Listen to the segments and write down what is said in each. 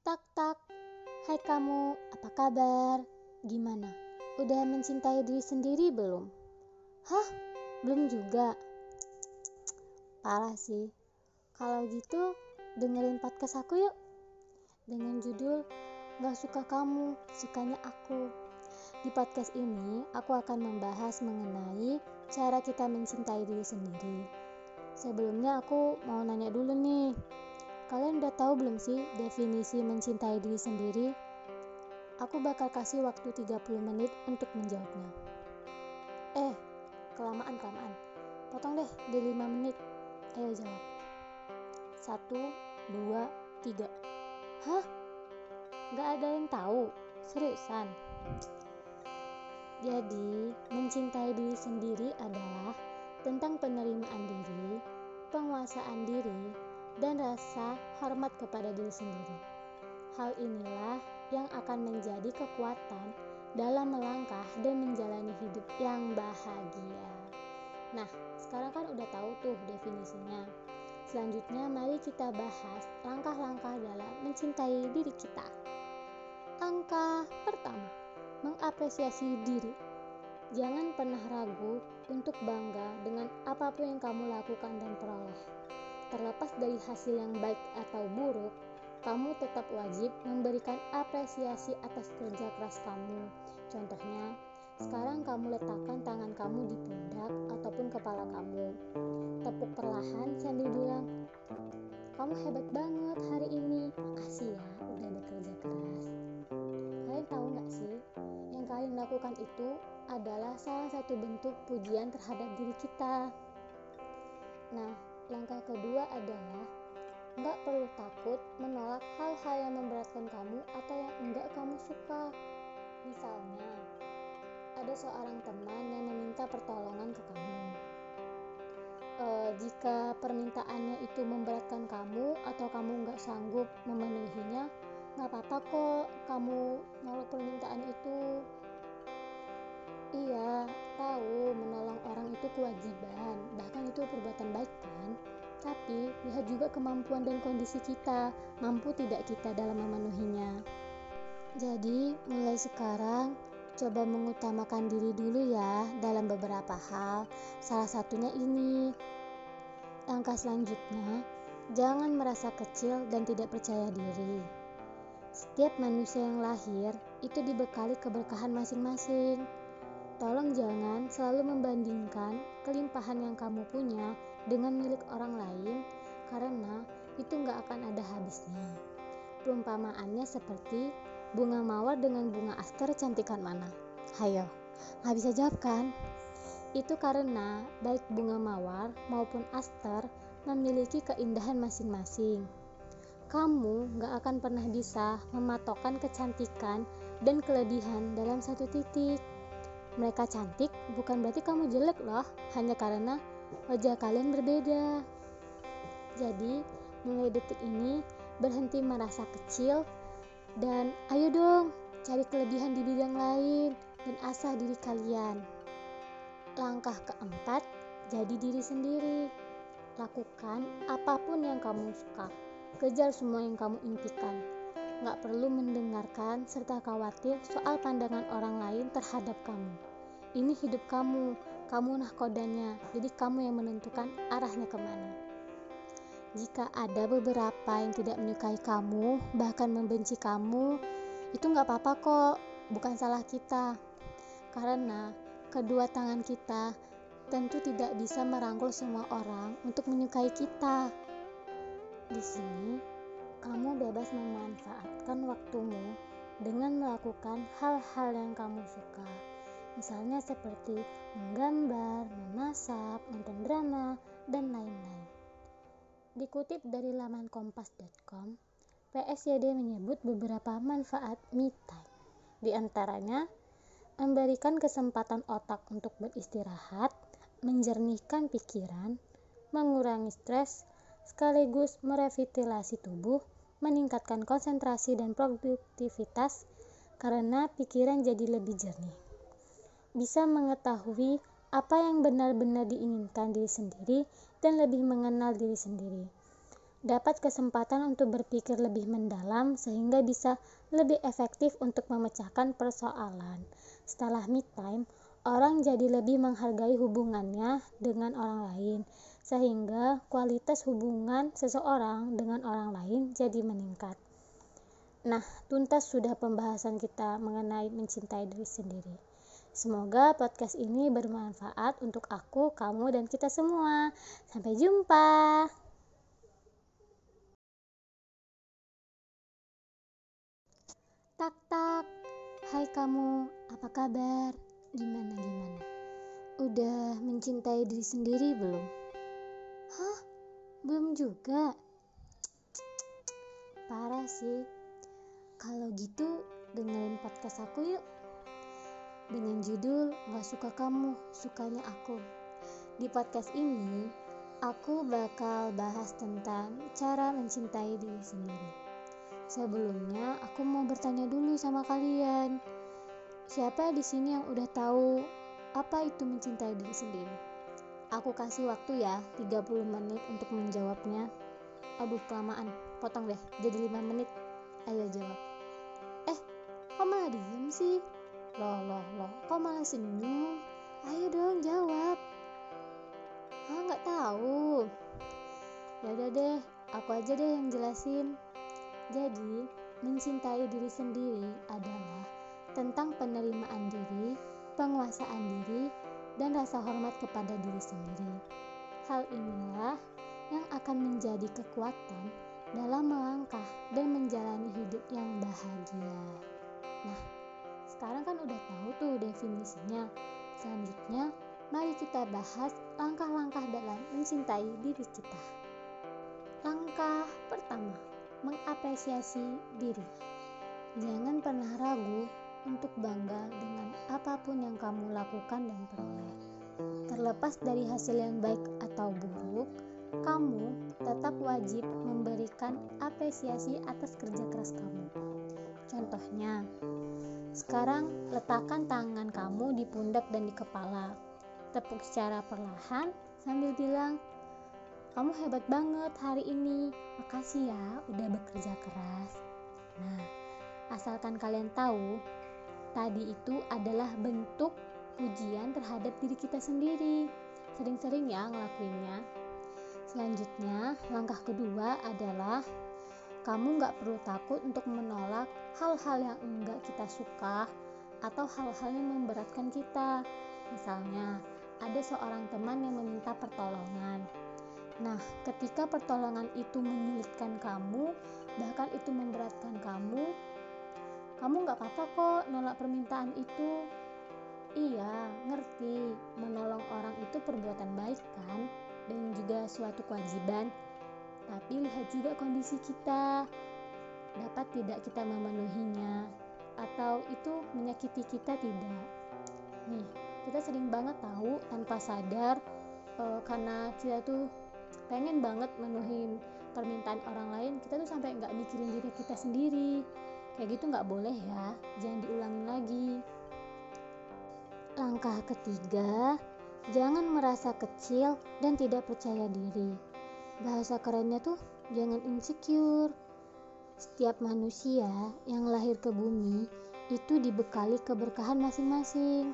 Tak tak. Hai kamu, apa kabar? Gimana? Udah mencintai diri sendiri belum? Hah? Belum juga? Parah sih. Kalau gitu, dengerin podcast aku yuk. Dengan judul Gak suka kamu, sukanya aku. Di podcast ini, aku akan membahas mengenai cara kita mencintai diri sendiri. Sebelumnya aku mau nanya dulu nih, kalian udah tahu belum sih definisi mencintai diri sendiri? Aku bakal kasih waktu 30 menit untuk menjawabnya. Eh, kelamaan-kelamaan. Potong deh di 5 menit. Ayo jawab. Satu, dua, tiga. Hah? Gak ada yang tahu? Seriusan? Jadi, mencintai diri sendiri adalah tentang penerimaan diri, penguasaan diri, dan rasa hormat kepada diri sendiri. Hal inilah yang akan menjadi kekuatan dalam melangkah dan menjalani hidup yang bahagia. Nah, sekarang kan udah tahu tuh definisinya. Selanjutnya, mari kita bahas langkah-langkah dalam mencintai diri kita. Langkah pertama, mengapresiasi diri. Jangan pernah ragu untuk bangga dengan apa pun yang kamu lakukan dan peroleh. Terlepas dari hasil yang baik atau buruk, kamu tetap wajib memberikan apresiasi atas kerja keras kamu. Contohnya, sekarang kamu letakkan tangan kamu di pundak ataupun kepala kamu. Tepuk perlahan sambil bilang, kamu hebat banget hari ini. Makasih ya udah bekerja keras. Kalian tahu nggak sih, yang kalian lakukan itu adalah salah satu bentuk pujian terhadap diri kita. Nah, langkah kedua adalah nggak perlu takut menolak hal-hal yang memberatkan kamu atau yang enggak kamu suka. Misalnya, ada seorang teman yang meminta pertolongan ke kamu. E, jika permintaannya itu memberatkan kamu atau kamu nggak sanggup memenuhinya, nggak apa-apa kok kamu nolak permintaan itu. Iya, tahu menolong orang itu kewajiban, bahkan itu perbuatan baik kan? Tapi lihat juga kemampuan dan kondisi kita, mampu tidak kita dalam memenuhinya. Jadi, mulai sekarang coba mengutamakan diri dulu ya dalam beberapa hal. Salah satunya ini. Langkah selanjutnya, jangan merasa kecil dan tidak percaya diri. Setiap manusia yang lahir itu dibekali keberkahan masing-masing. Tolong jangan selalu membandingkan kelimpahan yang kamu punya dengan milik orang lain karena itu nggak akan ada habisnya. Perumpamaannya seperti Bunga mawar dengan bunga aster cantikan mana? Hayo, nggak bisa jawab kan? Itu karena baik bunga mawar maupun aster memiliki keindahan masing-masing. Kamu nggak akan pernah bisa mematokkan kecantikan dan kelebihan dalam satu titik. Mereka cantik bukan berarti kamu jelek loh, hanya karena wajah kalian berbeda. Jadi, mulai detik ini berhenti merasa kecil dan ayo dong, cari kelebihan di bidang lain dan asah diri kalian. Langkah keempat, jadi diri sendiri. Lakukan apa pun yang kamu suka. Kejar semua yang kamu impikan. Gak perlu mendengarkan serta khawatir soal pandangan orang lain terhadap kamu. Ini hidup kamu, kamu nahkodanya, jadi kamu yang menentukan arahnya ke mana. Jika ada beberapa yang tidak menyukai kamu, bahkan membenci kamu, itu nggak apa-apa kok, bukan salah kita. Karena kedua tangan kita tentu tidak bisa merangkul semua orang untuk menyukai kita. Di sini, kamu bebas memanfaatkan waktumu dengan melakukan hal-hal yang kamu suka. Misalnya seperti menggambar, memasak, nonton drama, dan lain-lain. Dikutip dari laman kompas.com, PSYD menyebut beberapa manfaat me time. Di antaranya, memberikan kesempatan otak untuk beristirahat, menjernihkan pikiran, mengurangi stres, sekaligus merevitalisasi tubuh, meningkatkan konsentrasi dan produktivitas karena pikiran jadi lebih jernih. Bisa mengetahui apa yang benar-benar diinginkan diri sendiri dan lebih mengenal diri sendiri. dapat kesempatan untuk berpikir lebih mendalam sehingga bisa lebih efektif untuk memecahkan persoalan. Setelah me time, orang jadi lebih menghargai hubungannya dengan orang lain, sehingga kualitas hubungan seseorang dengan orang lain jadi meningkat. Nah, tuntas sudah pembahasan kita mengenai mencintai diri sendiri. Semoga podcast ini bermanfaat untuk aku, kamu, dan kita semua. Sampai jumpa. Tak tak. Hai kamu, apa kabar? Gimana gimana? Udah mencintai diri sendiri belum? Belum juga? Parah sih. Kalau gitu dengerin podcast aku yuk. Dengan judul Gak Suka Kamu, Sukanya Aku. Di podcast ini, aku bakal bahas tentang cara mencintai diri sendiri. Sebelumnya, aku mau bertanya dulu sama kalian. Siapa di sini yang udah tahu apa itu mencintai diri sendiri? Aku kasih waktu ya, 30 menit untuk menjawabnya. Aduh, kelamaan. Potong deh, jadi 5 menit. Ayo jawab. Eh, kok malah diem sih? Loh, loh, loh, kok malah senyum? Ayo dong, jawab. Ah, nggak tahu. Ya udah deh, aku aja deh yang jelasin. Jadi, mencintai diri sendiri adalah tentang penerimaan diri, penguasaan diri, dan rasa hormat kepada diri sendiri. Hal inilah yang akan menjadi kekuatan dalam melangkah dan menjalani hidup yang bahagia. Nah, sekarang kan udah tahu tuh definisinya. Selanjutnya, mari kita bahas langkah-langkah dalam mencintai diri kita. Langkah pertama, mengapresiasi diri. Jangan pernah ragu untuk bangga dengan apa pun yang kamu lakukan dan peroleh. Terlepas dari hasil yang baik atau buruk, kamu tetap wajib memberikan apresiasi atas kerja keras kamu. Contohnya, sekarang letakkan tangan kamu di pundak dan di kepala. Tepuk secara perlahan sambil bilang, kamu hebat banget hari ini. Makasih ya udah bekerja keras. Nah, asalkan kalian tahu, tadi itu adalah bentuk pujian terhadap diri kita sendiri. Sering-sering ya ngelakuinnya. Selanjutnya, langkah kedua adalah kamu nggak perlu takut untuk menolak hal-hal yang enggak kita suka atau hal-hal yang memberatkan kita. Misalnya, ada seorang teman yang meminta pertolongan. Nah, ketika pertolongan itu menyulitkan kamu, bahkan itu memberatkan kamu, kamu nggak apa-apa kok nolak permintaan itu. Iya, ngerti. Menolong orang itu perbuatan baik kan, dan juga suatu kewajiban. Tapi lihat juga kondisi kita. Dapat tidak kita memenuhinya, atau itu menyakiti kita tidak. Nih, kita sering banget tahu tanpa sadar uh, karena kita tuh pengen banget menuhin permintaan orang lain kita tuh sampai nggak mikirin diri kita sendiri kayak gitu nggak boleh ya. Jangan diulangin lagi. Langkah ketiga jangan merasa kecil dan tidak percaya diri. Bahasa kerennya tuh jangan insecure. Setiap manusia yang lahir ke bumi itu dibekali keberkahan masing-masing.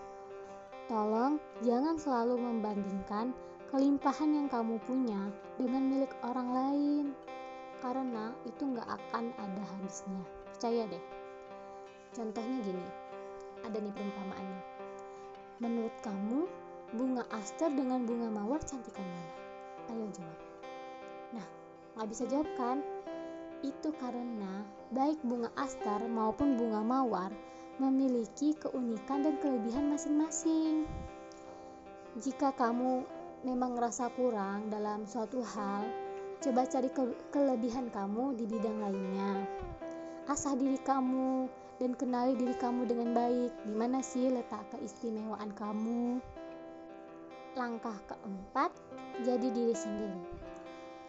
Tolong jangan selalu membandingkan kelimpahan yang kamu punya dengan milik orang lain itu nggak akan ada habisnya. Percaya deh. Contohnya gini ada nih perumpamaannya. Menurut kamu bunga aster dengan bunga mawar cantikan mana? Ayo jawab. Nah nggak bisa jawab kan? Itu karena baik bunga aster maupun bunga mawar memiliki keunikan dan kelebihan masing-masing. Jika kamu memang ngerasa kurang dalam suatu hal, coba cari ke kelebihan kamu di bidang lainnya. Asah diri kamu dan kenali diri kamu dengan baik. Di mana sih letak keistimewaan kamu? Langkah keempat, jadi diri sendiri.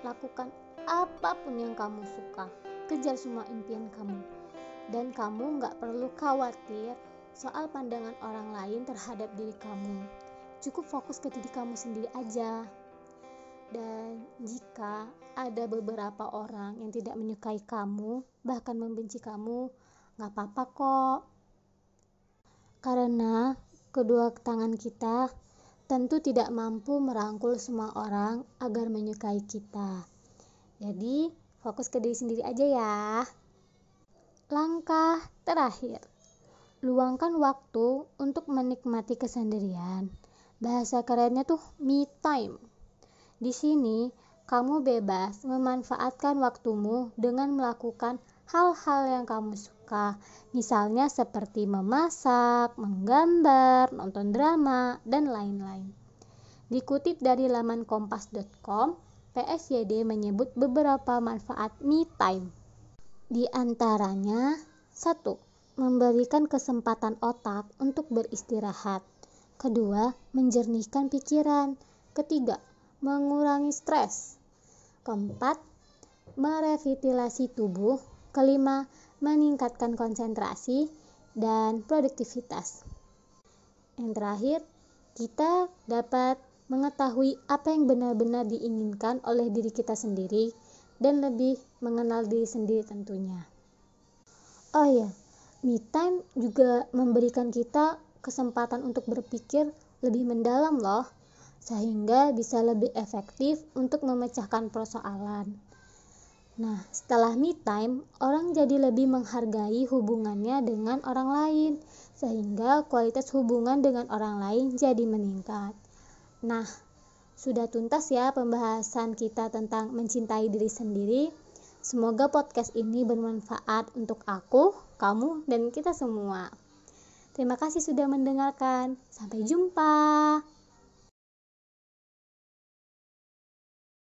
Lakukan apa pun yang kamu suka. Kejar semua impian kamu. Dan kamu nggak perlu khawatir soal pandangan orang lain terhadap diri kamu cukup fokus ke diri kamu sendiri aja Dan jika ada beberapa orang yang tidak menyukai kamu, bahkan membenci kamu, nggak apa-apa kok. Karena kedua tangan kita tentu tidak mampu merangkul semua orang agar menyukai kita. Jadi, fokus ke diri sendiri aja ya. Langkah terakhir, luangkan waktu untuk menikmati kesendirian. Bahasa kerennya tuh me time. Di sini, kamu bebas memanfaatkan waktumu dengan melakukan hal-hal yang kamu suka, misalnya seperti memasak, menggambar, nonton drama, dan lain-lain. Dikutip dari laman kompas.com, PSYD menyebut beberapa manfaat me time. Di antaranya, satu, memberikan kesempatan otak untuk beristirahat. Kedua, menjernihkan pikiran. Ketiga, mengurangi stres. Keempat, merevitalisasi tubuh. Kelima, meningkatkan konsentrasi dan produktivitas. Yang terakhir, kita dapat mengetahui apa yang benar-benar diinginkan oleh diri kita sendiri dan lebih mengenal diri sendiri tentunya. Oh ya, me time juga memberikan kita kesempatan untuk berpikir lebih mendalam loh, sehingga bisa lebih efektif untuk memecahkan persoalan. Nah, setelah me time, orang jadi lebih menghargai hubungannya dengan orang lain, sehingga kualitas hubungan dengan orang lain jadi meningkat. Nah, sudah tuntas ya pembahasan kita tentang mencintai diri sendiri. Semoga podcast ini bermanfaat untuk aku, kamu, dan kita semua. Terima kasih sudah mendengarkan. Sampai jumpa.